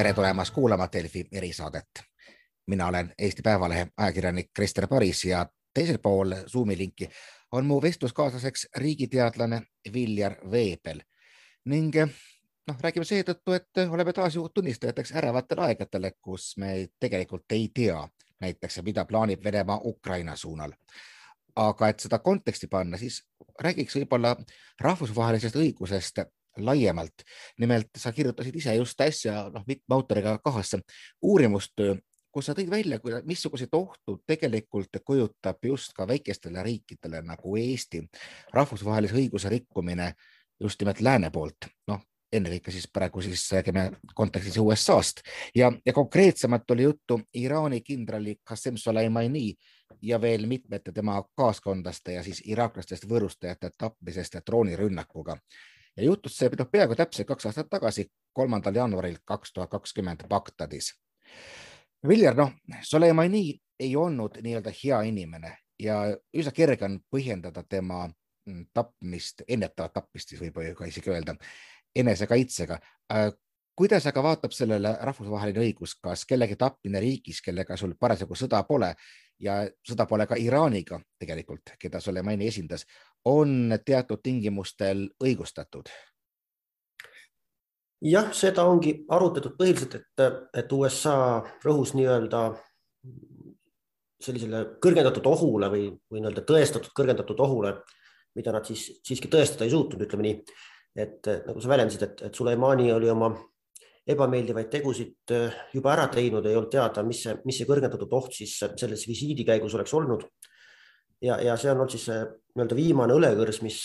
tere tulemast kuulama Delfi erisaadet. mina olen Eesti Päevalehe ajakirjanik Krister Paris ja teisel pool Zoomi linki on mu vestluskaaslaseks riigiteadlane Viljar Veebel ning noh, räägime seetõttu, et oleme taas ju tunnistajateks ärevatele aegadele, kus me tegelikult ei tea näiteks, mida plaanib Venemaa Ukraina suunal. aga et seda konteksti panna, siis räägiks võib-olla rahvusvahelisest õigusest laiemalt. nimelt sa kirjutasid ise just äsja noh, mitme autoriga kahasse. Uurimustöö, kus sa tõid välja, missuguseid ohtu tegelikult kujutab just ka väikestele riikidele nagu Eesti. Rahvusvahelise õiguse rikkumine just nimelt lääne poolt, noh ennekõike siis praegu siis räägime kontekstis USA-st ja, ja konkreetsemalt oli juttu Iraani kindrali Qasem Soleimani ja veel mitmete tema kaaskondlaste ja siis iraaklastest võõrustajate tapmisest droonirünnakuga ja juhtus see noh, peaaegu täpselt kaks aastat tagasi, kolmandal jaanuaril kaks tuhat kakskümmend Bagdadis. Viljar, noh, Soleimani ei olnud nii-öelda hea inimene ja üsna kerge on põhjendada tema mm, tapmist, ennetavat tapmist siis võib ka isegi öelda, enesekaitsega. Äh, kuidas aga vaatab sellele rahvusvaheline õigus, kas kellegi tapmine riigis, kellega sul parasjagu sõda pole ja sõda pole ka Iraaniga tegelikult, keda Soleimani esindas, on teatud tingimustel õigustatud? jah, seda ongi arutatud põhiliselt, et, et USA rõhus nii-öelda sellisele kõrgendatud ohule või, või nii-öelda tõestatud kõrgendatud ohule, mida nad siis siiski tõestada ei suutnud, ütleme nii. et nagu sa väljendasid, et, et Suleimani oli oma ebameeldivaid tegusid juba ära teinud, ei olnud teada, mis see, mis see kõrgendatud oht siis selles visiidi käigus oleks olnud ja, ja see on olnud siis nii-öelda viimane õlekõrs, mis,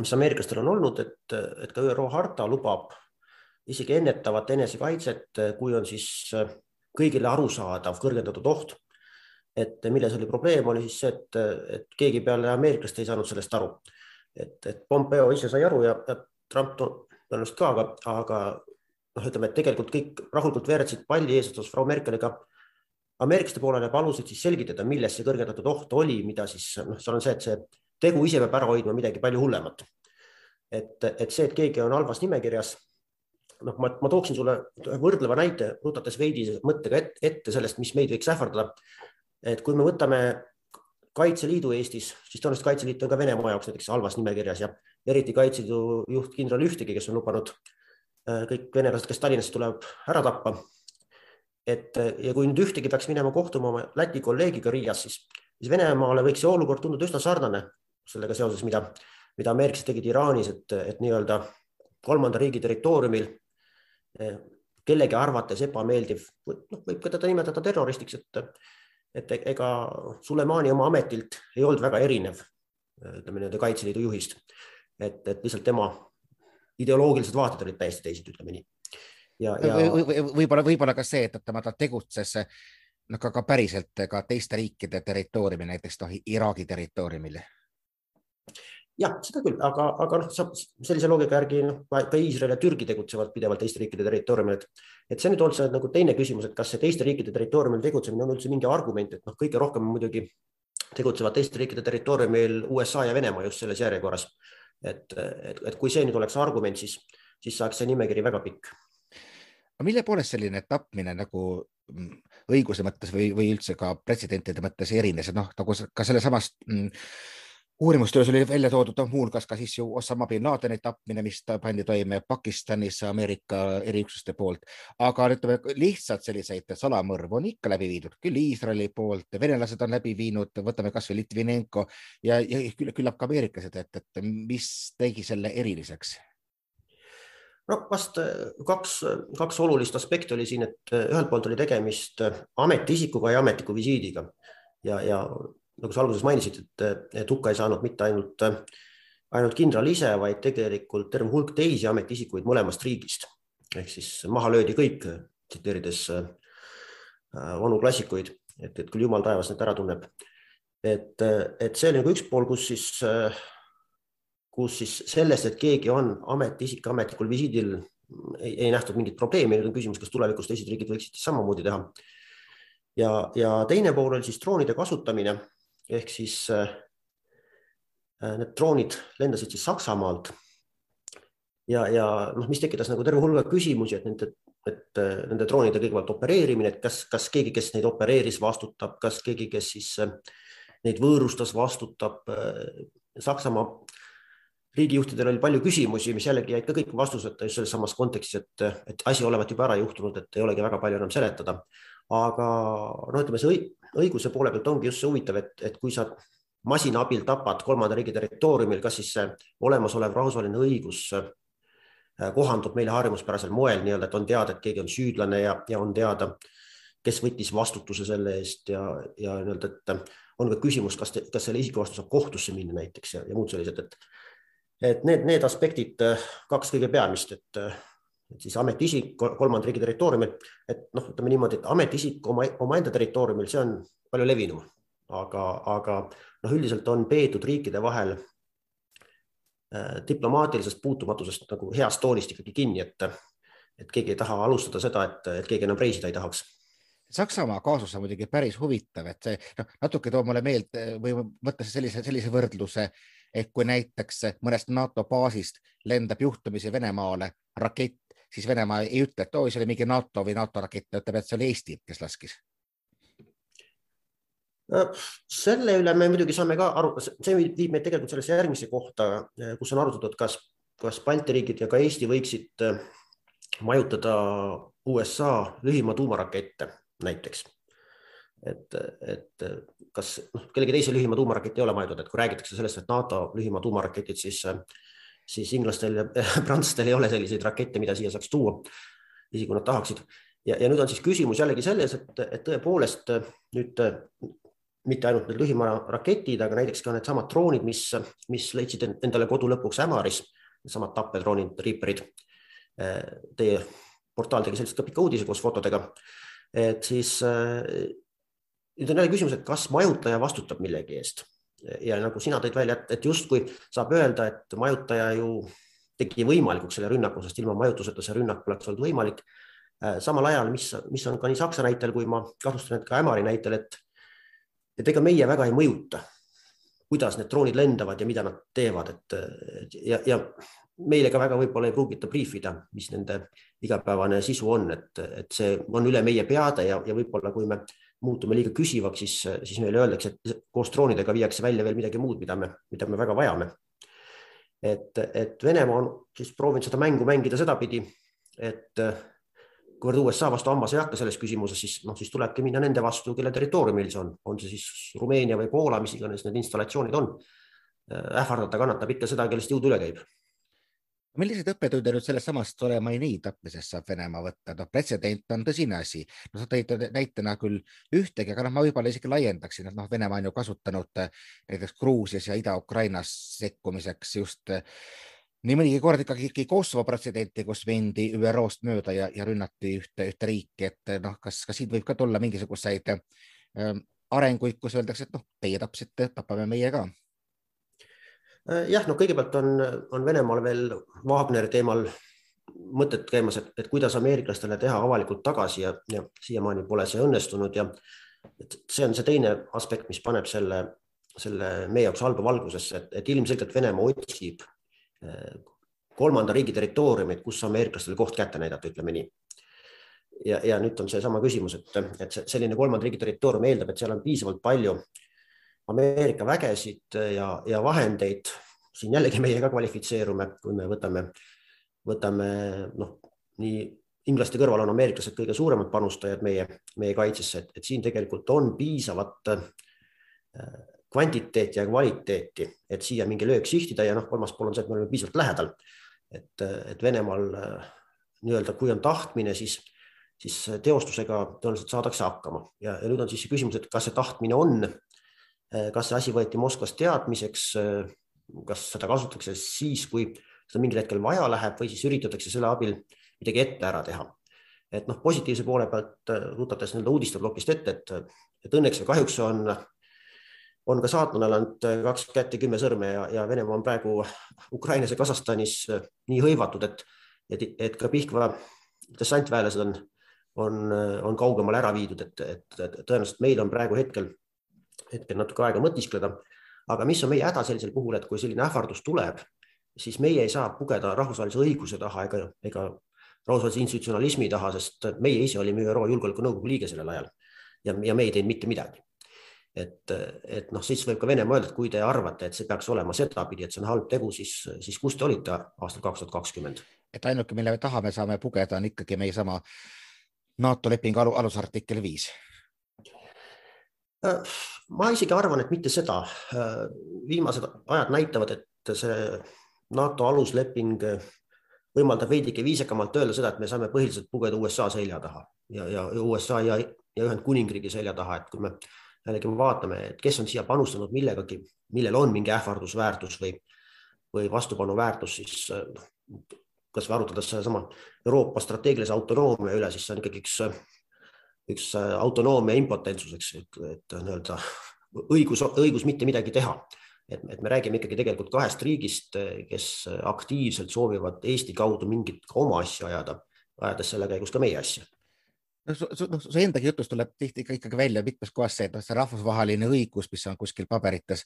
mis ameeriklastel on olnud, et, et ka ÜRO harta lubab isegi ennetavat enesekaitset, kui on siis kõigile arusaadav kõrgendatud oht. et milles oli probleem, oli siis see, et, et keegi peale ameeriklaste ei saanud sellest aru. et, et Pompeo ise sai aru ja, ja Trump tõenäoliselt ka, aga, aga noh, ütleme, et tegelikult kõik rahulikult veeretasid palli eesotsas Frau Merkeliga ameeriklaste poolele palusid siis selgitada, milles see kõrgendatud oht oli, mida siis noh, seal on see, et see tegu ise peab ära hoidma midagi palju hullemat. et, et see, et keegi on halvas nimekirjas, noh, ma, ma tooksin sulle võrdleva näite, rutates veidi mõttega ette, ette sellest, mis meid võiks ähvardada. et kui me võtame Kaitseliidu Eestis, siis tõenäoliselt Kaitseliit on ka Venemaa jaoks näiteks halvas nimekirjas ja eriti Kaitseliidu juht kindral Ühtegi, kes on lubanud äh, kõik venelased, kes Tallinnasse tuleb, ära tappa et ja kui nüüd ühtegi peaks minema kohtuma oma Läti kolleegiga Riias, siis, siis Venemaale võiks see olukord tunduda üsna sarnane sellega seoses, mida, mida ameeriklased tegid Iraanis, et, et nii-öelda kolmanda riigi territooriumil eh, kellegi arvates ebameeldiv, noh, võib ka teda nimetada terroristiks, et, et ega Sulemani oma ametilt ei olnud väga erinev, ütleme nii-öelda Kaitseliidu juhist. et, et lihtsalt tema ideoloogilised vaated olid täiesti teised, ütleme nii ja, ja võib-olla, võib-olla ka see, et tema ta tegutses noh, ka, ka päriselt ka teiste riikide territooriumil, näiteks noh, Iraagi territooriumil. jah, seda küll, aga, aga noh, sellise loogika järgi noh, ka Iisrael ja Türgi tegutsevad pidevalt teiste riikide territooriumil, et, et see nüüd see nagu teine küsimus, et kas see teiste riikide territooriumil tegutsemine on üldse mingi argument, et noh, kõige rohkem muidugi tegutsevad teiste riikide territooriumil USA ja Venemaa just selles järjekorras. Et, et, et kui see nüüd oleks argument, siis, siis saaks see nimekiri väga pikk. Aga mille poolest selline tapmine nagu mm, õiguse mõttes või, või üldse ka pretsedentide mõttes erines, noh, nagu ka sellesamast mm, uurimustöös oli välja toodud no, muuhulgas ka siis ju Osama bin Ladeni tapmine, mis ta pandi toime Pakistanis Ameerika eriüksuste poolt, aga ütleme lihtsalt selliseid salamõrvu on ikka läbi viidud, küll Iisraeli poolt, venelased on läbi viinud, võtame kasvõi Litvinenko ja, ja küllap ka ameeriklased, et, et mis tegi selle eriliseks? No vast äh, kaks, kaks olulist aspekti oli siin, et äh, ühelt poolt oli tegemist äh, ametiisikuga ja ametliku visiidiga. Ja, ja nagu sa alguses mainisid, et, et hukka ei saanud mitte ainult, ainult kindral ise, vaid tegelikult terve hulk teisi ametiisikuid mõlemast riigist. ehk siis maha löödi kõik, tsiteerides vanu klassikuid, et, et küll jumal taevas need ära tunneb. et, et see oli nagu üks pool, kus siis kus siis sellest, et keegi on ametiisik ametlikul visiidil, ei, ei nähtud mingit probleemi, nüüd on küsimus, kas tulevikus teised riigid võiksid samamoodi teha. ja, ja teine pool oli siis droonide kasutamine ehk siis äh, need droonid lendasid siis Saksamaalt. ja, ja noh, mis tekitas nagu terve hulga küsimusi, et nende et nende droonide kõigepealt opereerimine, et kas, kas keegi, kes neid opereeris, vastutab, kas keegi, kes siis neid võõrustas, vastutab. Saksamaa riigijuhtidel oli palju küsimusi, mis jällegi jäid ka kõik vastuseta just selles samas kontekstis, et, et asi olevat juba ära juhtunud, et ei olegi väga palju enam seletada. Aga no ütleme, see õiguse poole pealt ongi just see huvitav, et, et kui sa masina abil tapad kolmanda riigi territooriumil, kas siis see olemasolev rahvusvaheline õigus äh, kohandub meile harjumuspärasel moel nii-öelda, et on teada, et keegi on süüdlane ja, ja on teada, kes võttis vastutuse selle eest ja, ja nii-öelda, et on ka küsimus, kas, kas selle isiku vastu saab kohtusse minna näiteks ja, ja muud sellised, et et need, need aspektid, äh, kaks kõige peamist, et, äh, et siis ametiisik kolmanda riigi territooriumil, et noh, ütleme niimoodi, et ametiisik oma, omaenda territooriumil, see on palju levinum, aga, aga noh, üldiselt on peetud riikide vahel äh, diplomaatilisest puutumatusest nagu heast toonist ikkagi kinni, et, et keegi ei taha alustada seda, et, et keegi enam reisida ei tahaks. Saksamaa kaasus on muidugi päris huvitav, et see noh, natuke toob mulle meelde või mõttes sellise, sellise võrdluse, et kui näiteks mõnest NATO baasist lendab juhtumisi Venemaale rakett, siis Venemaa ei ütle, et oo, see oli mingi NATO või NATO rakett, ta ütleb, et see oli Eesti, kes laskis. selle üle me muidugi saame ka aru, see viib meid tegelikult sellesse järgmisse kohta, kus on arutatud, kas, kas Balti riigid ja ka Eesti võiksid äh, majutada USA lühimaa tuumarakette näiteks et, et kas noh, kellegi teise lühimaa tuumarakett ei ole mõeldud, et kui räägitakse sellest, et NATO lühimaa tuumaraketid, siis, siis inglastel ja prantslastel ei ole selliseid rakette, mida siia saaks tuua, isegi kui nad tahaksid. ja, ja nüüd on siis küsimus jällegi selles, et, et tõepoolest nüüd mitte ainult need lühimaa raketid, aga näiteks ka needsamad droonid, mis, mis leidsid endale kodu lõpuks Ämaris, needsamad tappedroonid, Reaperid. Teie portaal tegi sellest ka pika uudise koos fotodega. et siis nüüd on jälle küsimus, et kas majutaja vastutab millegi eest ja nagu sina tõid välja, et, et justkui saab öelda, et majutaja ju tegi võimalikuks selle rünnaku, sest ilma majutuseta see rünnak poleks olnud võimalik. Äh, samal ajal, mis, mis on ka nii Saksa näitel kui ma kahtlustan, et ka Ämari näitel, et, et ega meie väga ei mõjuta, kuidas need droonid lendavad ja mida nad teevad, et ja, ja meile ka väga võib-olla ei pruugita briifida, mis nende igapäevane sisu on, et, et see on üle meie peade ja, ja võib-olla kui me muutume liiga küsivaks, siis, siis meile öeldakse, et koos droonidega viiakse välja veel midagi muud, mida me, mida me väga vajame. et, et Venemaa on siis proovinud seda mängu mängida sedapidi, et kuivõrd USA vastu hammas ei hakka selles küsimuses, siis noh, siis tulebki minna nende vastu, kelle territooriumil see on, on see siis Rumeenia või Poola, mis iganes need installatsioonid on. ähvardada kannatab ikka seda, kellest jõud üle käib milliseid õppetunde nüüd sellest samast Soleimani tapmisest saab Venemaa võtta, noh, pretsedent on tõsine asi, no sa tõid näitena küll ühtegi, aga noh, ma võib-olla isegi laiendaksin, et noh, Venemaa on ju kasutanud eh, näiteks Gruusias ja Ida-Ukrainas sekkumiseks just eh, nii mõnigi kord ikkagi Kosovo pretsedenti, kus mindi ÜRO-st mööda ja, ja rünnati ühte, ühte riiki, et noh, kas, kas siit võib ka tulla mingisuguseid äh, arenguid, kus öeldakse, et noh, teie tapsite, tapame meie ka. Äh, jah, no kõigepealt on, on Venemaal veel Wagneri teemal mõtted käimas, et, et kuidas ameeriklastele teha avalikult tagasi ja, ja siiamaani pole see õnnestunud ja et see on see teine aspekt, mis paneb selle, selle meie jaoks halba valgusesse, et, et ilmselgelt Venemaa otsib äh, kolmanda riigi territooriumit, kus ameeriklastele koht kätte näidata, ütleme nii. ja, ja nüüd on seesama küsimus, et, et selline kolmanda riigi territoorium eeldab, et seal on piisavalt palju Ameerika vägesid ja, ja vahendeid. siin jällegi meie ka kvalifitseerume, kui me võtame, võtame noh, nii inglaste kõrval on ameeriklased kõige suuremad panustajad meie, meie kaitsesse, et, siin tegelikult on piisavat äh, kvantiteeti ja kvaliteeti, et siia mingi löök sihtida ja noh, kolmas pool on see, et me oleme piisavalt lähedal. et, et Venemaal äh, nii-öelda, kui on tahtmine, siis, siis teostusega tõenäoliselt saadakse hakkama ja, ja nüüd on siis küsimus, et kas see tahtmine on Äh, kas see asi võeti Moskvas teadmiseks, äh, kas seda kasutatakse siis, kui seda mingil hetkel vaja läheb või siis üritatakse selle abil midagi ette ära teha. et noh, positiivse poole pealt äh, rutates nii-öelda uudisteplokist ette, et, et õnneks või kahjuks on, on ka saatkonnal ainult kaks kätt ja kümme sõrme ja, ja Venemaa on praegu Ukrainas ja Kasahstanis nii hõivatud, et, et, et ka Pihkva dessantväelased on, on, on kaugemale ära viidud, et, et, et tõenäoliselt meil on praegu hetkel hetkel natuke aega mõtiskleda. aga mis on meie häda sellisel puhul, et kui selline ähvardus tuleb, siis meie ei saa pugeda rahvusvahelise õiguse taha ega, ega rahvusvahelise institutsionalismi taha, sest meie ise olime ÜRO Julgeolekunõukogu liige sellel ajal ja, ja me ei teinud mitte midagi. et, et noh, siis võib ka Venemaa öelda, et kui te arvate, et see peaks olema sedapidi, et see on halb tegu, siis, siis kus te olite aastal kaks tuhat kakskümmend? et ainuke, mille me tahame, saame pugeda, on ikkagi meie sama NATO lepingu alu, alusartikkel viis ma isegi arvan, et mitte seda. Äh, viimased ajad näitavad, et see NATO alusleping võimaldab veidike viisakamalt öelda seda, et me saame põhiliselt pugeda USA selja taha ja, ja USA ja, ja Ühendkuningriigi selja taha, et kui me jällegi vaatame, et kes on siia panustanud millegagi, millel on mingi ähvardusväärtus või, või vastupanuväärtus, siis noh, kasvõi arutades sedasama Euroopa strateegilise autonoomia üle, siis see on ikkagi üks, üks autonoomia impotentsus, eks et, et nii-öelda õigus, õigus mitte midagi teha. Et, et me räägime ikkagi tegelikult kahest riigist, kes aktiivselt soovivad Eesti kaudu mingit oma asja ajada, ajades selle käigus ka meie asja. Noh, su, su, su endagi jutust tuleb tihti ikkagi välja mitmes kohas see, et noh, see rahvusvaheline õigus, mis on kuskil paberites,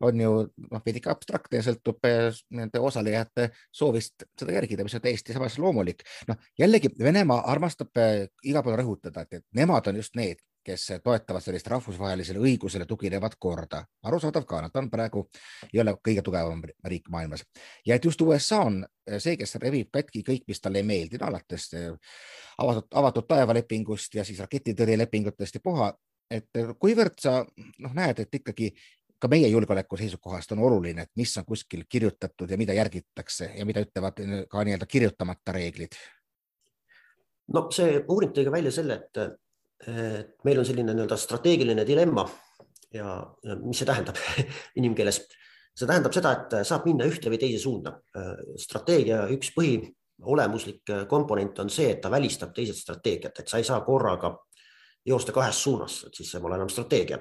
on ju noh, veidike abstraktne ja sõltub eh, nende osalejate soovist seda järgida, mis on täiesti samas loomulik. noh, jällegi Venemaa armastab eh, igal pool rõhutada, et nemad on just need, kes toetavad sellist rahvusvahelisele õigusele tuginevat korda. arusaadav ka, nad on praegu, ei ole kõige tugevam riik maailmas ja et just USA on see, kes revib katki kõik, mis talle ei meeldi no,, alates eh, avatud, avatud taevalepingust ja siis raketitõrjelepingutest ja puha, et kuivõrd sa noh, näed, et ikkagi ka meie julgeoleku seisukohast on oluline, et mis on kuskil kirjutatud ja mida järgitakse ja mida ütlevad ka nii-öelda kirjutamata reeglid? no see uuring tõi ka välja selle, et et meil on selline nii-öelda strateegiline dilemma ja, mis see tähendab inimkeeles? see tähendab seda, et saab minna ühte või teise suunda. strateegia üks põhiolemuslik komponent on see, et ta välistab teised strateegiat, et sa ei saa korraga joosta kahes suunas, et siis see pole enam strateegia.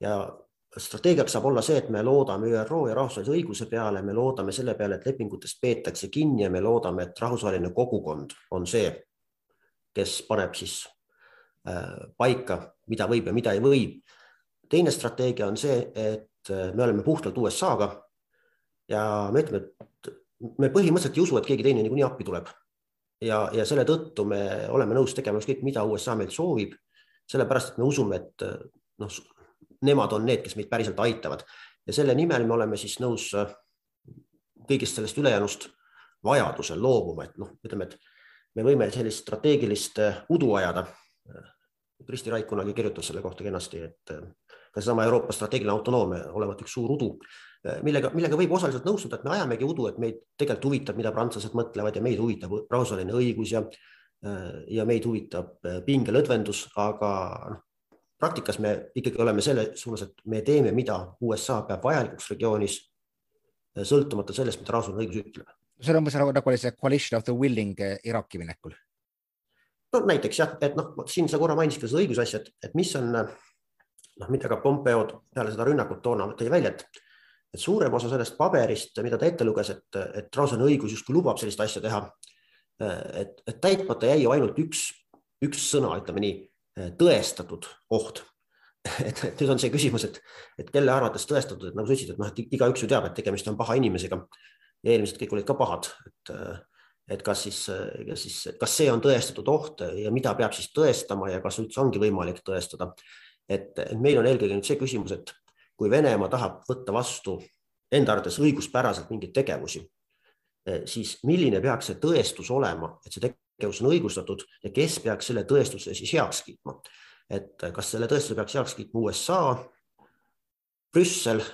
ja strateegiaks saab olla see, et me loodame ÜRO ja rahvusvahelise õiguse peale, me loodame selle peale, et lepingutest peetakse kinni ja me loodame, et rahvusvaheline kogukond on see, kes paneb siis Äh, paika, mida võib ja mida ei või. teine strateegia on see, et äh, me oleme puhtalt USA-ga ja me ütleme, et me põhimõtteliselt ei usu, et keegi teine niikuinii appi tuleb. ja, ja selle tõttu me oleme nõus tegema ükskõik, mida USA meilt soovib, sellepärast et me usume, et äh, noh, nemad on need, kes meid päriselt aitavad. Ja selle nimel me oleme siis nõus kõigist sellest ülejäänust vajadusel loobuma, et noh, ütleme, et me võime sellist strateegilist udu ajada. Kristi Raik kunagi kirjutas selle kohta kenasti, et äh, ka seesama Euroopa strateegiline autonoomia olevat üks suur udu, äh, millega, millega võib osaliselt nõustuda, et me ajamegi udu, et meid tegelikult huvitab, mida prantslased mõtlevad ja meid huvitab rahvusvaheline õigus ja, äh, ja meid huvitab pingelõdvendus, aga noh, praktikas me ikkagi oleme selle suunas, et me teeme, mida USA peab vajalikuks regioonis, sõltumata sellest, mida rahvusvaheline õigus ütleb. see on umbes nagu, nagu oli see coalition of the willing Iraaki minekul no näiteks jah, et noh, siin sa korra mainisid ka seda õigusasja, et, et mis on noh, mida ka Pompeo peale seda rünnakut toona tõi välja, et, et suurem osa sellest paberist, mida ta ette luges, et, et rahvusvaheline õigus justkui lubab sellist asja teha. et, et täitmata jäi ju ainult üks, üks sõna, ütleme nii, tõestatud oht. et, et nüüd on see küsimus, et, et kelle arvates tõestatud, et nagu sa ütlesid, et noh, et igaüks ju teab, et tegemist on paha inimesega ja eelmised kõik olid ka pahad, et et kas siis, kas siis, kas see on tõestatud oht ja mida peab siis tõestama ja kas üldse ongi võimalik tõestada. et meil on eelkõige nüüd see küsimus, et kui Venemaa tahab võtta vastu enda arvates õiguspäraselt mingeid tegevusi, siis milline peaks see tõestus olema, et see tegevus on õigustatud ja kes peaks selle tõestuse siis heaks kiitma? et kas selle tõestuse peaks heaks kiitma USA, Brüssel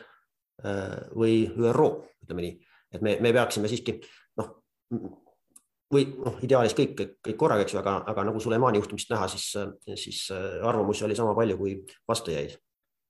või ÜRO, ütleme nii, et me, me peaksime siiski noh või noh, ideaalis kõik, kõik korraga, eks ju, aga, aga nagu Sulemani juhtumist näha, siis, siis äh, arvamusi oli sama palju kui vastujaid.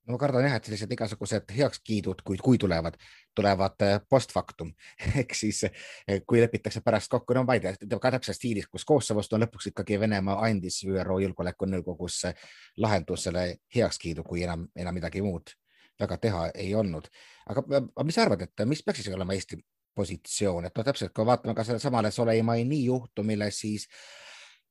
No ma kardan jah, et sellised igasugused heakskiidud, kui, kui tulevad, tulevad äh, post factum ehk siis äh, kui lepitakse pärast kokku, no ma ei tea, ka täpselt stiilis, kus Kosovost on lõpuks ikkagi Venemaa andis ÜRO Julgeolekunõukogusse lahendusele heakskiidu, kui enam, enam midagi muud väga teha ei olnud. aga mis sa arvad, et mis peaks siis olema Eesti positsioon, et noh, täpselt kui vaatame ka sellelesamale Soleimani juhtumile, siis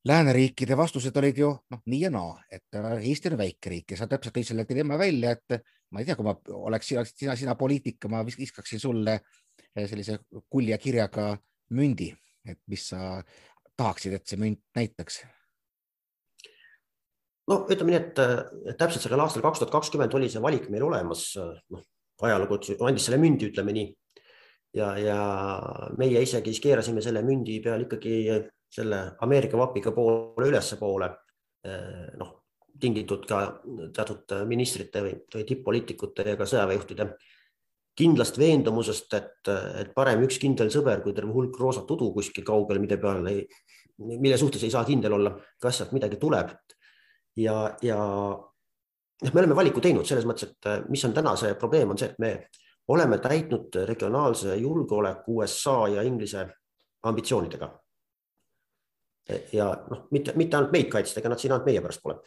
lääneriikide vastused olid ju noh, nii ja naa, et Eesti on väike riik ja sa täpselt tõid selle dilemma välja, et ma ei tea, kui ma oleks sina, sina, sina poliitika, ma viskaksin sulle äh, sellise kulja kirjaga mündi, et mis sa tahaksid, et see münt näitaks? no ütleme nii, et täpselt sellel aastal kaks tuhat kakskümmend oli see valik meil olemas, noh ajalugu andis selle mündi, ütleme nii. ja, ja meie isegi siis keerasime selle mündi peal ikkagi selle Ameerika vapiga poole ülespoole. noh, tingitud ka teatud ministrite või, või tipp-poliitikute ja ka sõjaväejuhtide kindlast veendumusest, et, et parem üks kindel sõber kui terve hulk roosat udu kuskil kaugel, mille peal ei, mille suhtes ei saa kindel olla, kas sealt midagi tuleb. ja, ja noh, me oleme valiku teinud selles mõttes, et mis on täna see probleem, on see, et me oleme täitnud regionaalse julgeoleku USA ja Inglise ambitsioonidega. Ja noh, mitte, mitte ainult meid kaitsta, ega nad siin ainult meie pärast pole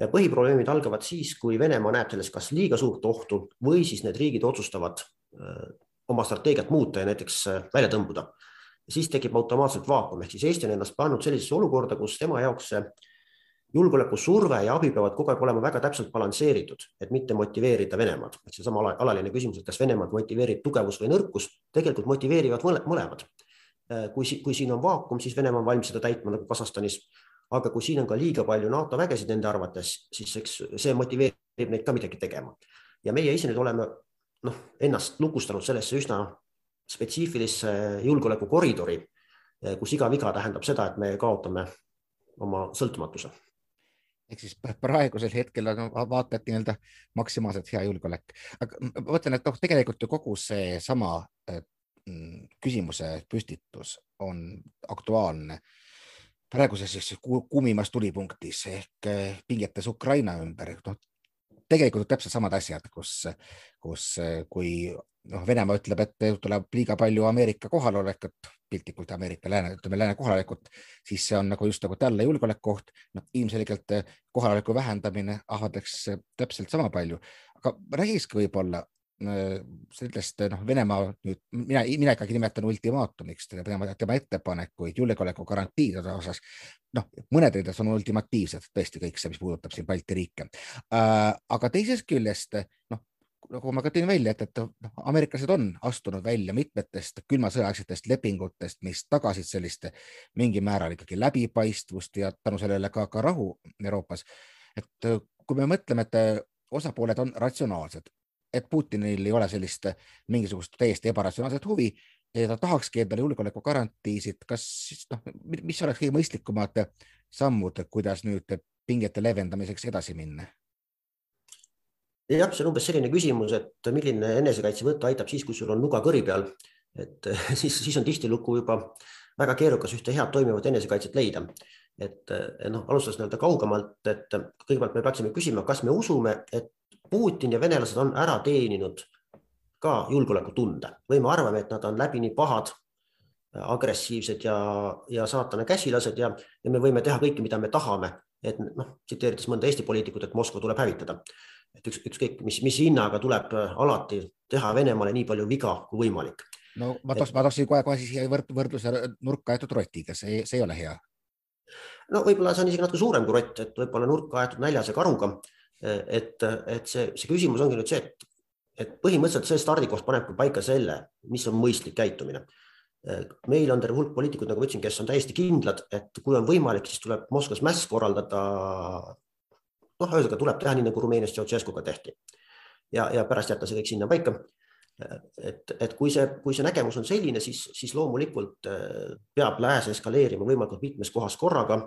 ja põhiprobleemid algavad siis, kui Venemaa näeb selles kas liiga suurt ohtu või siis need riigid otsustavad Äh, oma strateegiat muuta ja näiteks äh, välja tõmbuda. siis tekib automaatselt vaakum, ehk siis Eesti on ennast pannud sellisesse olukorda, kus tema jaoks see julgeolekusurve ja abi peavad kogu aeg olema väga täpselt balansseeritud, et mitte motiveerida Venemaad. et seesama alaline küsimus, et kas Venemaad motiveerib tugevus või nõrkus, tegelikult motiveerivad mõlemad. Äh, kui, kui siin on vaakum, siis Venemaa on valmis seda täitma nagu Kasahstanis. aga kui siin on ka liiga palju NATO vägesid nende arvates, siis eks see motiveerib neid ka midagi tegema. ja meie ise nüüd oleme noh, ennast lukustanud sellesse üsna spetsiifilisse julgeolekukoridori, kus iga viga tähendab seda, et me kaotame oma sõltumatuse. ehk siis praegusel hetkel on vaata, et nii-öelda maksimaalselt hea julgeolek, aga ma mõtlen, et noh, tegelikult ju kogu seesama küsimuse püstitus on aktuaalne praeguses siis kuumimas tulipunktis ehk pingetes Ukraina ümber, noh tegelikult täpselt samad asjad, kus, kus kui noh, Venemaa ütleb, et tuleb liiga palju Ameerika kohalolekut, piltlikult Ameerika lääne, ütleme lääne kohalolekut, siis see on nagu just nagu talle julgeolekuoht. noh, ilmselgelt kohaloleku vähendamine ahvatleks täpselt sama palju, aga räägiks ka võib-olla sellest noh, Venemaa nüüd mina, mina ikkagi nimetan ultimaatumiks tema, tema ettepanekuid julgeoleku garantiide osas. noh, mõned nendest on ultimatiivsed, tõesti kõik see, mis puudutab siin Balti riike äh,. aga teisest küljest noh, nagu ma ka tõin välja, et, et noh, ameeriklased on astunud välja mitmetest külma sõjaaegsetest lepingutest, mis tagasid sellist mingil määral ikkagi läbipaistvust ja tänu sellele ka, ka rahu Euroopas. et kui me mõtleme, et osapooled on ratsionaalsed, et Putinil ei ole sellist mingisugust täiesti ebaratsionaalset huvi ja ta tahakski endale julgeolekugarantiisid, kas siis noh, mis oleks kõige mõistlikumad sammud, kuidas nüüd pingete leevendamiseks edasi minna? jah, see on umbes selline küsimus, et milline enesekaitsevõte aitab siis, kui sul on nuga kõri peal, et siis, siis on tihtilugu juba väga keerukas ühte head toimivat enesekaitset leida. et noh, alustades nii-öelda kaugemalt, et kõigepealt me peaksime küsima, kas me usume, et Putin ja venelased on ära teeninud ka julgeolekutunde või me arvame, et nad on läbini pahad, agressiivsed ja, ja saatana käsilased ja, ja me võime teha kõike, mida me tahame, et noh, tsiteerides mõnda Eesti poliitikut, et Moskva tuleb hävitada. et üks, ükskõik mis, mis hinnaga tuleb alati teha Venemaale nii palju viga kui võimalik. no ma tooks, ma tooksin kohe-kohe siia võrd, võrdluse nurka aetud rotiga, see, see ei ole hea. no võib-olla see on isegi natuke suurem kui rott, et võib-olla nurka aetud näljase karuga et, et see, see küsimus ongi nüüd see, et, et põhimõtteliselt see stardikoht panebki paika selle, mis on mõistlik käitumine. meil on terve hulk poliitikuid, nagu ma ütlesin, kes on täiesti kindlad, et kui on võimalik, siis tuleb Moskvas mäss korraldada. noh, ühesõnaga tuleb teha nii nagu Rumeenias Ceausescuga tehti ja, ja pärast jätta see kõik sinna paika et, et kui see, kui see nägemus on selline, siis, siis loomulikult peab lääs eskaleerima võimalikult mitmes kohas korraga,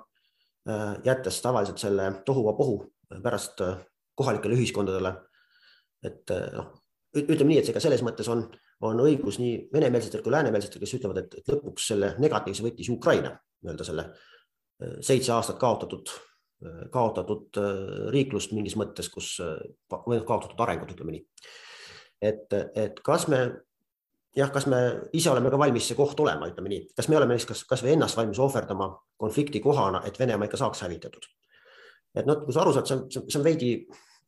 jättes tavaliselt selle tohuvapohu pärast äh, kohalikele ühiskondadele. et äh, noh, ütleme nii, et ega selles mõttes on, on õigus nii venemeelsetel kui läänemeelsetel, kes ütlevad, et, lõpuks selle negatiivse võttis Ukraina nii-öelda selle äh, seitse aastat kaotatud, kaotatud riiklust mingis mõttes, kus või noh, kaotatud arengut, ütleme nii. et, et kas me jah, kas me ise oleme ka valmis see koht olema, ütleme nii, kas me oleme kas, kasvõi ennast valmis ohverdama konflikti kohana, et Venemaa ikka saaks hävitatud et noh, kui sa aru saad, see on, see on veidi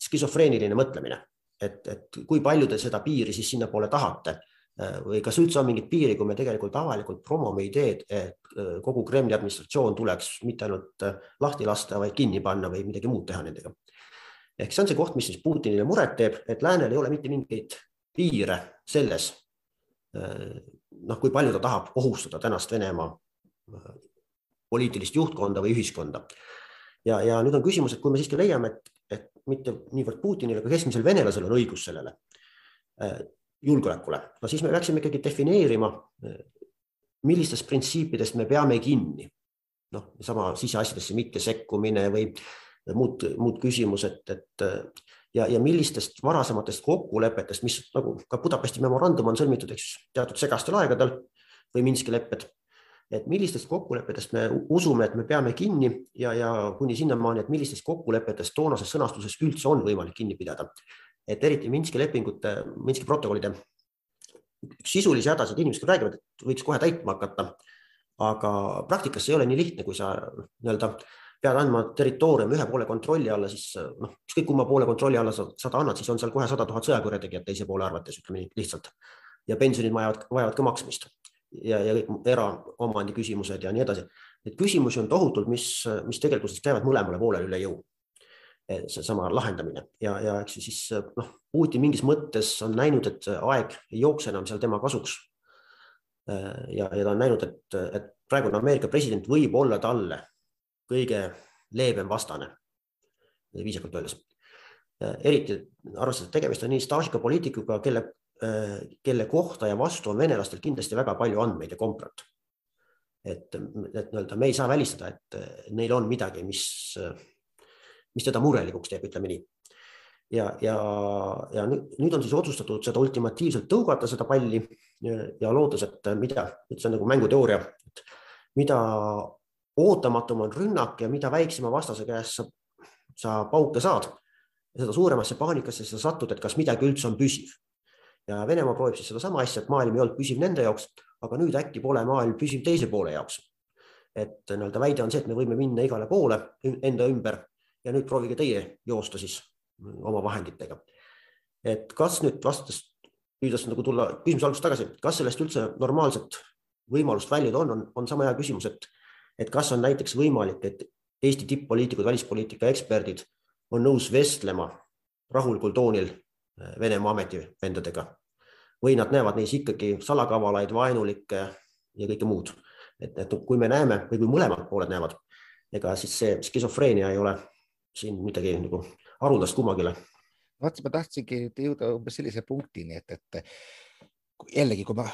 skisofreeniline mõtlemine, et, et kui palju te seda piiri siis sinnapoole tahate või kas üldse on mingit piiri, kui me tegelikult avalikult promome ideed, et äh, kogu Kremli administratsioon tuleks mitte ainult äh, lahti lasta, vaid kinni panna või midagi muud teha nendega. ehk see on see koht, mis siis Putinile muret teeb, et läänel ei ole mitte mingeid piire selles, äh, noh, kui palju ta tahab ohustada tänast Venemaa poliitilist juhtkonda või ühiskonda. Ja, ja nüüd on küsimus, et kui me siiski leiame, et, et mitte niivõrd Putinil, aga keskmisel venelasel on õigus sellele äh, julgeolekule, no siis me peaksime ikkagi defineerima, äh, millistest printsiipidest me peame kinni. noh, sama siseasjadesse mittesekkumine või muud, muud küsimused, et ja, ja millistest varasematest kokkulepetest, mis nagu ka Budapesti memorandum on sõlmitud, eks teatud segastel aegadel või Minski lepped et millistest kokkulepetest me usume, et me peame kinni ja, ja kuni sinnamaani, et millistest kokkulepetest toonases sõnastuses üldse on võimalik kinni pidada. et eriti Minski lepingute, Minski protokollide sisulisi hädasid, inimesed räägivad, et võiks kohe täitma hakata. aga praktikas see ei ole nii lihtne, kui sa nii-öelda pead andma territooriumi ühe poole kontrolli alla, siis noh, ükskõik kumma poole kontrolli alla sa sada annad, siis on seal kohe sada tuhat sõjakurjategijat teise poole arvates, ütleme nii lihtsalt. ja pensionid vajavad, vajavad ka maksmist ja, ja kõik eraomandi küsimused ja nii edasi. Neid küsimusi on tohutult, mis, mis tegelikkuses käivad mõlemale poolele üle jõu. seesama lahendamine ja, ja eks ju siis noh, Putin mingis mõttes on näinud, et aeg ei jookse enam seal tema kasuks. ja, ja ta on näinud, et, et praegune Ameerika president võib olla talle kõige leebem vastane, viisakalt öeldes eriti arvestades, et tegemist on nii staažika poliitikuga, kelle kelle kohta ja vastu on venelastel kindlasti väga palju andmeid ja komprat. et, et nii-öelda me ei saa välistada, et neil on midagi, mis, mis teda murelikuks teeb, ütleme nii. ja, ja, ja nüüd, on siis otsustatud seda ultimatiivselt tõugata, seda palli ja, ja lootes, et mida, see on nagu mänguteooria, et mida ootamatum on rünnak ja mida väiksema vastase käest sa, sa pauke saad, seda suuremasse paanikasse sa satud, et kas midagi üldse on püsiv ja Venemaa proovib siis sedasama asja, et maailm ei olnud püsiv nende jaoks, aga nüüd äkki pole maailm püsiv teise poole jaoks. et nii-öelda väide on see, et me võime minna igale poole enda ümber ja nüüd proovige teie joosta siis oma vahenditega. et kas nüüd vastates, püüdes nagu tulla küsimuse algusest tagasi, kas sellest üldse normaalset võimalust väljuda on, on, on sama hea küsimus, et, et kas on näiteks võimalik, et Eesti tipp-poliitikud, välispoliitika eksperdid on nõus vestlema rahulikul toonil Venemaa ametivendadega või nad näevad neis ikkagi salakavalaid, vaenulikke ja kõike muud. et, et kui me näeme või kui mõlemad pooled näevad, ega siis see skisofreenia ei ole siin midagi nagu haruldast kummagile. vaat ma tahtsingi jõuda umbes sellise punktini, et, et jällegi, kui me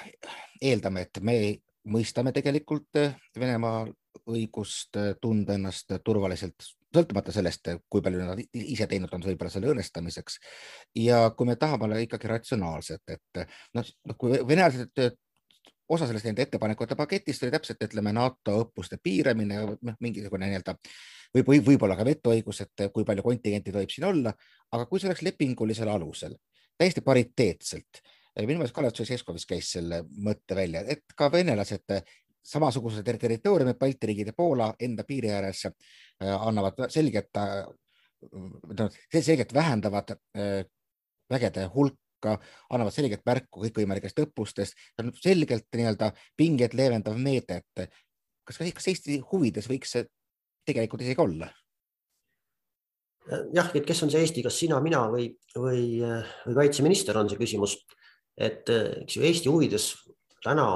eeldame, et me mõistame tegelikult Venemaa õigust tunda ennast turvaliselt sõltumata sellest, kui palju nad ise teinud on võib-olla selle õõnestamiseks. ja kui me tahame olla ikkagi ratsionaalsed, et noh, noh kui venelased osa sellest nende ettepanekute paketist oli täpselt, ütleme NATO õppuste piiramine, noh, mingisugune nii-öelda või, või võib-olla ka vetoõigus, et kui palju kontingenti tohib siin olla, aga kui see oleks lepingulisel alusel, täiesti pariteetselt, minu meelest Kalev Tšetšeskovist käis selle mõtte välja, et ka venelased samasugused territooriumid, Balti riigid ja Poola enda piiri ääres äh, annavad selget, noh, selgelt vähendavad äh, vägede hulka, annavad selget märku kõikvõimalikest õppustest, see on selgelt nii-öelda pingeid leevendav meede, et kas, kas Eesti huvides võiks see tegelikult isegi olla? jah, et kes on see Eesti, kas sina, mina või, või, või kaitseminister, on see küsimus. et eks ju Eesti huvides täna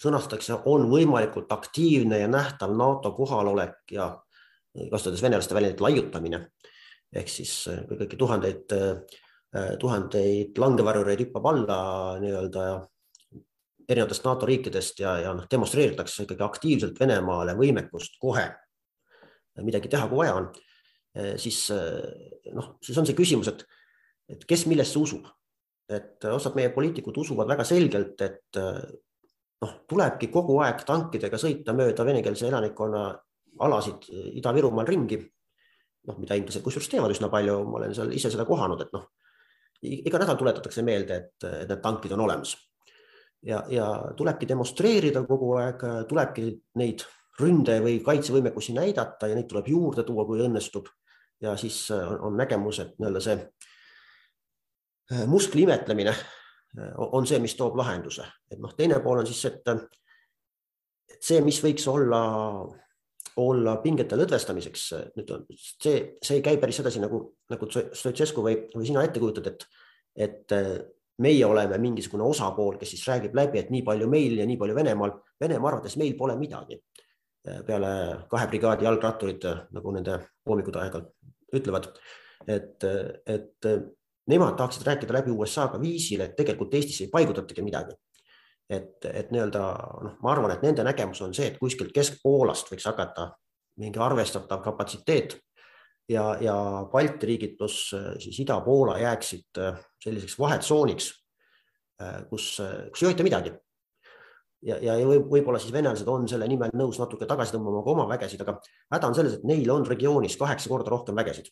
sõnastatakse, on võimalikult aktiivne ja nähtav NATO kohalolek ja kasutades venelaste väljendit laiutamine ehk siis äh, kõiki tuhandeid, äh, tuhandeid langevarjureid hüppab alla nii-öelda erinevatest NATO riikidest ja, ja noh, demonstreeritakse ikkagi aktiivselt Venemaale võimekust kohe midagi teha, kui vaja on, äh, siis noh, siis on see küsimus, et, et kes millesse usub. et osad meie poliitikud usuvad väga selgelt, et noh, tulebki kogu aeg tankidega sõita mööda venekeelse elanikkonna alasid Ida-Virumaal ringi. noh, mida inglased kusjuures teevad üsna palju, ma olen seal ise seda kohanud, et noh, iga nädal tuletatakse meelde, et, need tankid on olemas. ja, ja tulebki demonstreerida kogu aeg, tulebki neid ründe või kaitsevõimekusi näidata ja neid tuleb juurde tuua, kui õnnestub. ja siis on, on nägemus, et nii-öelda see äh, muskli imetlemine on see, mis toob lahenduse, et noh, teine pool on siis, et, see, mis võiks olla, olla pingete lõdvestamiseks, nüüd on see, see ei käi päris sedasi nagu, nagu Stoicescu või, või sina ette kujutad, et, et meie oleme mingisugune osapool, kes siis räägib läbi, et nii palju meil ja nii palju Venemaal. Venemaa arvates meil pole midagi. peale kahe brigaadi jalgratturid, nagu nende koomikud aeg-ajalt ütlevad, et, et nemad tahaksid rääkida läbi USA-ga viisil, et tegelikult Eestisse ei paigutatagi midagi. et, et nii-öelda noh, ma arvan, et nende nägemus on see, et kuskilt Kesk-Poolast võiks hakata mingi arvestatav kapatsiteet ja, ja Balti riigid pluss siis Ida-Poola jääksid selliseks vahetsooniks, kus, kus ei hoita midagi ja, ja võib, võib-olla siis venelased on selle nimel nõus natuke tagasi tõmbama ka oma vägesid, aga häda on selles, et neil on regioonis kaheksa korda rohkem vägesid.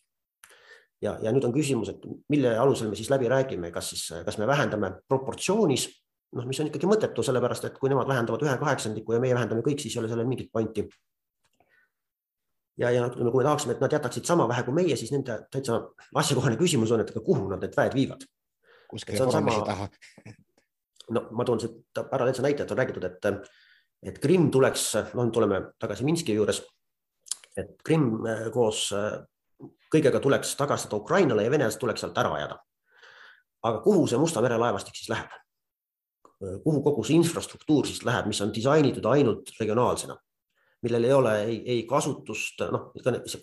Ja, ja nüüd on küsimus, et mille alusel me siis läbi räägime, kas siis, kas me vähendame proportsioonis, noh, mis on ikkagi mõttetu, sellepärast et kui nemad vähendavad ühe kaheksandiku ja meie vähendame kõik, siis ei ole sellel mingit pointi. ja, ja ütleme, kui me tahaksime, et nad jätaksid sama vähe kui meie, siis nende täitsa asjakohane küsimus on, et aga kuhu nad need väed viivad. kuskile koroonisi taha no ma toon siit paralleelse näite, et on räägitud, et, et Krimm tuleks, noh, tuleme tagasi Minski juures, et Krimm äh, koos äh, kõigega tuleks tagastada Ukrainale ja venelased tuleks sealt ära ajada. aga kuhu see Musta mere laevastik siis läheb? kuhu kogu see infrastruktuur siis läheb, mis on disainitud ainult regionaalsena, millel ei ole ei, ei kasutust, noh,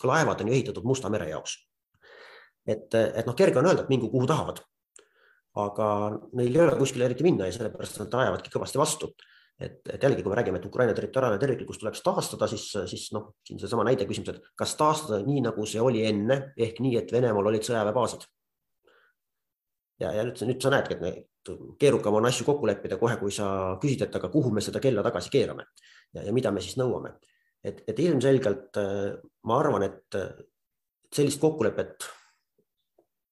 laevad on ju ehitatud Musta mere jaoks. et, et noh, kerge on öelda, et mingu kuhu tahavad aga neil ei ole kuskile eriti minna ja sellepärast nad ajavadki kõvasti vastu. Et, et jällegi, kui me räägime, et Ukraina territoriaalne terviklikkus tuleks taastada, siis, siis noh, siin seesama näide küsimus, et kas taastada nii, nagu see oli enne ehk nii, et Venemaal olid sõjaväebaasid. ja, ja nüüd, nüüd sa näedki, et need, keerukam on asju kokku leppida kohe, kui sa küsid, et aga kuhu me seda kella tagasi keerame ja, ja mida me siis nõuame. et, et ilmselgelt ma arvan, et sellist kokkulepet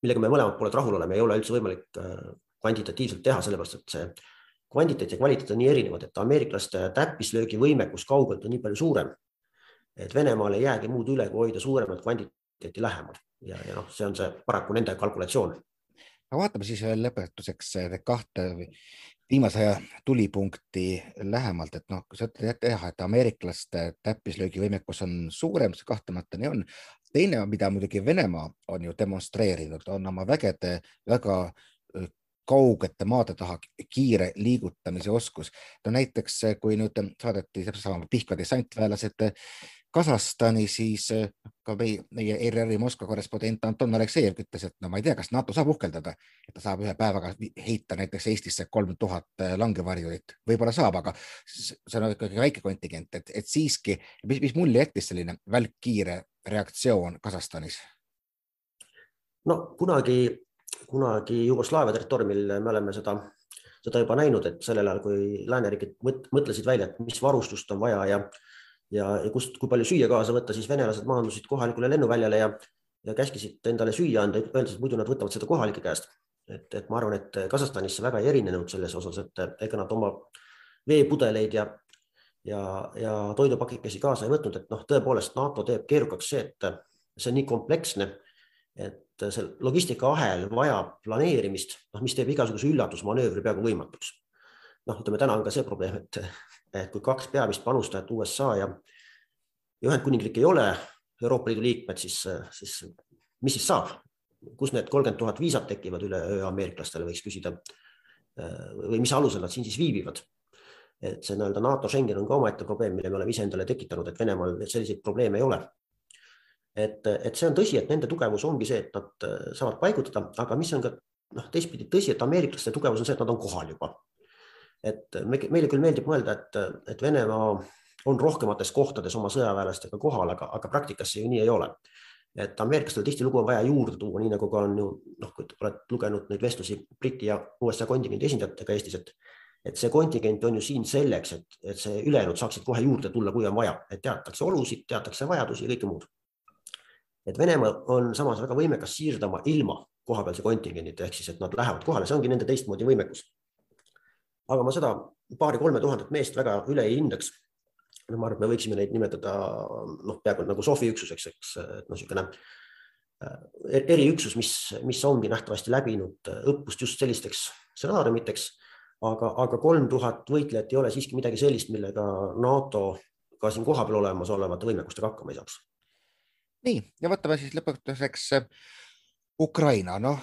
millega me mõlemad pooled rahul oleme, ei ole üldse võimalik äh, kvantitatiivselt teha, sellepärast et see kvantiteet ja kvaliteet on nii erinevad, et ameeriklaste täppislöögi võimekus kaugelt on nii palju suurem, et Venemaal ei jäägi muud üle, kui hoida suuremat kvantiteeti lähemal. Ja, ja noh, see on see paraku nende kalkulatsioon. no vaatame siis veel lõpetuseks kahte viimase aja tulipunkti lähemalt, et noh, kui sa ütled jah, et ameeriklaste täppislöögivõimekus on suurem, see kahtlemata nii on, teine, mida muidugi Venemaa on ju demonstreerinud, on oma vägede väga kaugete maade taha kiire liigutamise oskus. no näiteks, kui nüüd saadeti täpselt sama Pihkva dessantväelased Kasahstani, siis ka meie, meie ERR-i Moskva korrespondent Anton Aleksejev ütles, et no ma ei tea, kas NATO saab uhkeldada, et ta saab ühe päevaga heita näiteks Eestisse kolm tuhat langevarjurit, võib-olla saab, aga see on ikkagi väike kontingent, et, et siiski, mis, mis mulje jättis selline välkkiire reaktsioon Kasahstanis? no kunagi, kunagi Jugoslaavia territooriumil me oleme seda, seda juba näinud, et sellel ajal, kui lääneriigid mõtlesid välja, et mis varustust on vaja ja ja, ja kust, kui palju süüa kaasa võtta, siis venelased maandusid kohalikule lennuväljale ja, ja käskisid endale süüa anda, öeldes, et muidu nad võtavad seda kohalike käest. et, et ma arvan, et Kasahstanis see väga ei erinenud selles osas, et ega nad oma veepudeleid ja ja, ja toidupakikesi kaasa ei võtnud, et noh, tõepoolest NATO teeb keerukaks see, et see on nii kompleksne, et see logistikaahel vajab planeerimist, noh, mis teeb igasuguse üllatusmanöövri peaaegu võimatuks. noh, ütleme täna on ka see probleem, et, et kui kaks peamist panustajat, USA ja, ja Ühendkuningriik ei ole Euroopa Liidu liikmed, siis, siis mis siis saab, kus need kolmkümmend tuhat viisat tekivad üleöö ameeriklastele, võiks küsida. või mis alusel nad siin siis viibivad et see nii-öelda NATO Schengen on ka omaette probleem, mille me oleme ise endale tekitanud, et Venemaal selliseid probleeme ei ole. Et, et see on tõsi, et nende tugevus ongi see, et nad äh, saavad paigutada, aga mis on ka noh, teistpidi tõsi, et ameeriklaste tugevus on see, et nad on kohal juba. et me, meile küll meeldib mõelda, et, et Venemaa on rohkemates kohtades oma sõjaväelastega kohal, aga, aga praktikas see ju nii ei ole et ameeriklastel tihtilugu on vaja juurde tuua, nii nagu ka on ju noh, kui oled lugenud neid vestlusi Briti ja USA kontingendi esindajatega Eestis, et et see kontingent on ju siin selleks, et, et see ülejäänud saaksid kohe juurde tulla, kui on vaja, et teatakse olusid, teatakse vajadusi ja kõike muud. Et Venemaa on samas väga võimekas siirdama ilma kohapealse kontingendita, ehk siis, et nad lähevad kohale, see ongi nende teistmoodi võimekus. aga ma seda paari-kolme tuhandet meest väga üle ei hindaks. ma arvan, et me võiksime neid nimetada noh, peaaegu nagu Sofi üksuseks, eks, et noh, niisugune äh, eriüksus, mis, mis ongi nähtavasti läbinud õppust just sellisteks stsenaariumiteks aga, aga kolm tuhat võitlejat ei ole siiski midagi sellist, millega NATO ka siin kohapeal olemasolevate võimekustega hakkama ei saaks. Nii ja võtame siis lõpetuseks äh, Ukraina, noh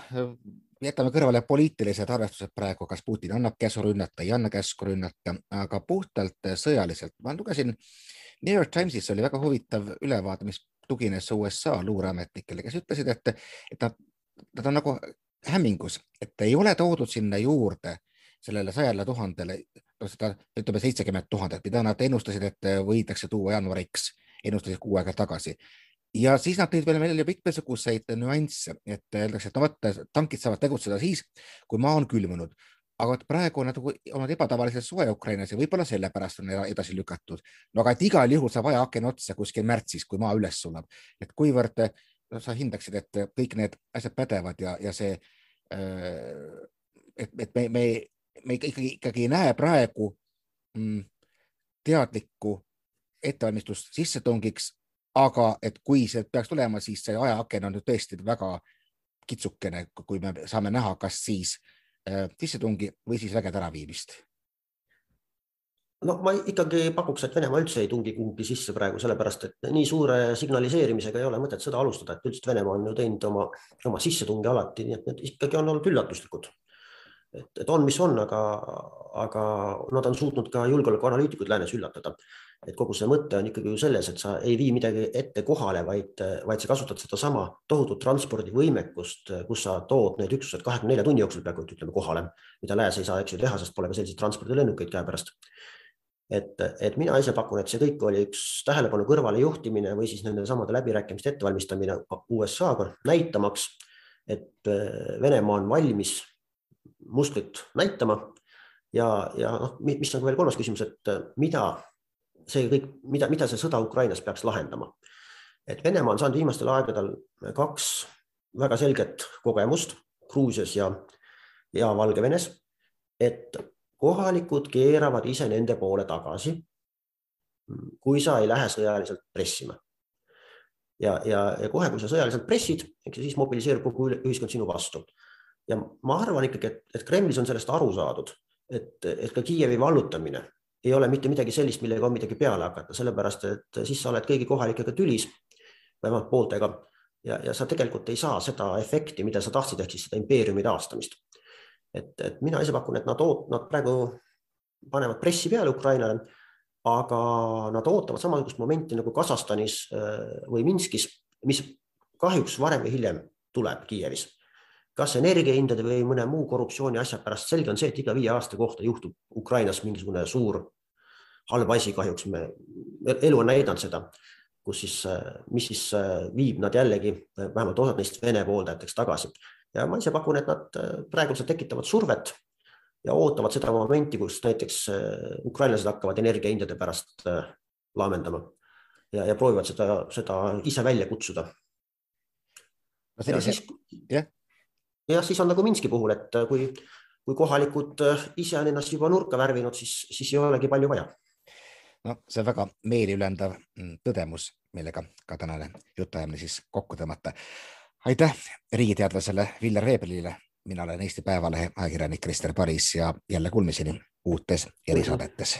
jätame kõrvale poliitilised arvestused praegu, kas Putin annab käsu rünnata, ei anna käsku rünnata, aga puhtalt sõjaliselt ma lugesin New York Timesis oli väga huvitav ülevaade, mis tugines USA luureametnikele, kes ütlesid, et, et nad, nad on nagu hämmingus, et ei ole toodud sinna juurde sellele sajale tuhandele, no seda ütleme seitsekümmend tuhandet, mida nad ennustasid, et võidakse tuua jaanuariks, ennustasid kuu aega tagasi. Ja siis nad tõid veel välja mitmesuguseid nüansse, et öeldakse, et no vot, tankid saavad tegutseda siis, kui maa on külmunud aga praegu on nagu olnud ebatavaliselt soe Ukrainas ja võib-olla sellepärast on edasi lükatud. no aga et igal juhul saab ajaken otsa kuskil märtsis, kui maa üles sulab, et kuivõrd no, sa hindaksid, et kõik need asjad pädevad ja, ja see, äh, et, et me, me, me ikkagi, ikkagi ei näe praegu mm, teadlikku ettevalmistust sissetungiks, aga et kui see peaks tulema, siis see ajaaken on ju tõesti väga kitsukene, kui me saame näha, kas siis äh, sissetungi või siis vägede äraviimist? no ma ikkagi pakuks, et Venemaa üldse ei tungi kuhugi sisse praegu, sellepärast et nii suure signaliseerimisega ei ole mõtet sõda alustada, et üldiselt Venemaa on ju teinud oma, oma sissetungi alati, nii et need ikkagi on olnud üllatuslikud. Et, et on, mis on, aga, aga nad on suutnud ka julgeolekuanalüütikuid läänes üllatada et kogu see mõte on ikkagi ju selles, et sa ei vii midagi ette kohale, vaid, vaid sa kasutad sedasama tohutut transpordivõimekust, kus sa tood need üksused kahekümne nelja tunni jooksul peaaegu ütleme kohale, mida lääs ei saa, eks ju, teha, sest pole ka selliseid transpordilennukeid käepärast. et, et mina ise pakun, et see kõik oli üks tähelepanu kõrvalejuhtimine või siis nende samade läbirääkimiste ettevalmistamine USA-ga, näitamaks, et äh, Venemaa on valmis musklit näitama ja, ja noh, mis on veel kolmas küsimus, et äh, mida see kõik, mida, mida see sõda Ukrainas peaks lahendama. et Venemaa on saanud viimastel aegadel kaks väga selget kogemust Gruusias ja, ja Valgevenes, et kohalikud keeravad ise nende poole tagasi, kui sa ei lähe sõjaliselt pressima. ja, ja, ja kohe, kui sa sõjaliselt pressid, eks siis mobiliseerub kogu ühiskond sinu vastu. Ja ma arvan ikkagi, et, et Kremlis on sellest aru saadud, et, et ka Kiievi vallutamine ei ole mitte midagi sellist, millega on midagi peale hakata, sellepärast et siis sa oled kõigi kohalikega tülis, vähemalt pooltega ja, ja sa tegelikult ei saa seda efekti, mida sa tahtsid, ehk siis seda impeeriumi taastamist. et, et mina ise pakun, et nad nad praegu panevad pressi peale Ukrainale, aga nad ootavad samasugust momenti nagu Kasahstanis äh, või Minskis, mis kahjuks varem või hiljem tuleb Kiievis kas energiahindade või mõne muu korruptsiooni asja pärast, selge on see, et iga viie aasta kohta juhtub Ukrainas mingisugune suur halb asi, kahjuks me, elu on näidanud seda, kus siis, mis siis viib nad jällegi, vähemalt osad neist Vene pooldajateks tagasi. ja ma ise pakun, et nad praegusel tekitavad survet ja ootavad seda momenti, kus näiteks ukrainlased hakkavad energiahindade pärast laamendama ja, ja proovivad seda, seda ise välja kutsuda no. sellise, jah jah, siis on nagu Minski puhul, et äh, kui, kui kohalikud äh, ise on ennast juba nurka värvinud, siis, siis ei olegi palju vaja. no see on väga meeliülendav mm, tõdemus, millega ka tänane jutuajamine siis kokku tõmmata. aitäh riigiteadlasele Viljar Veebelile, mina olen Eesti Päevalehe ajakirjanik Krister Paris ja jälle kuulmiseni uutes erisaadetes.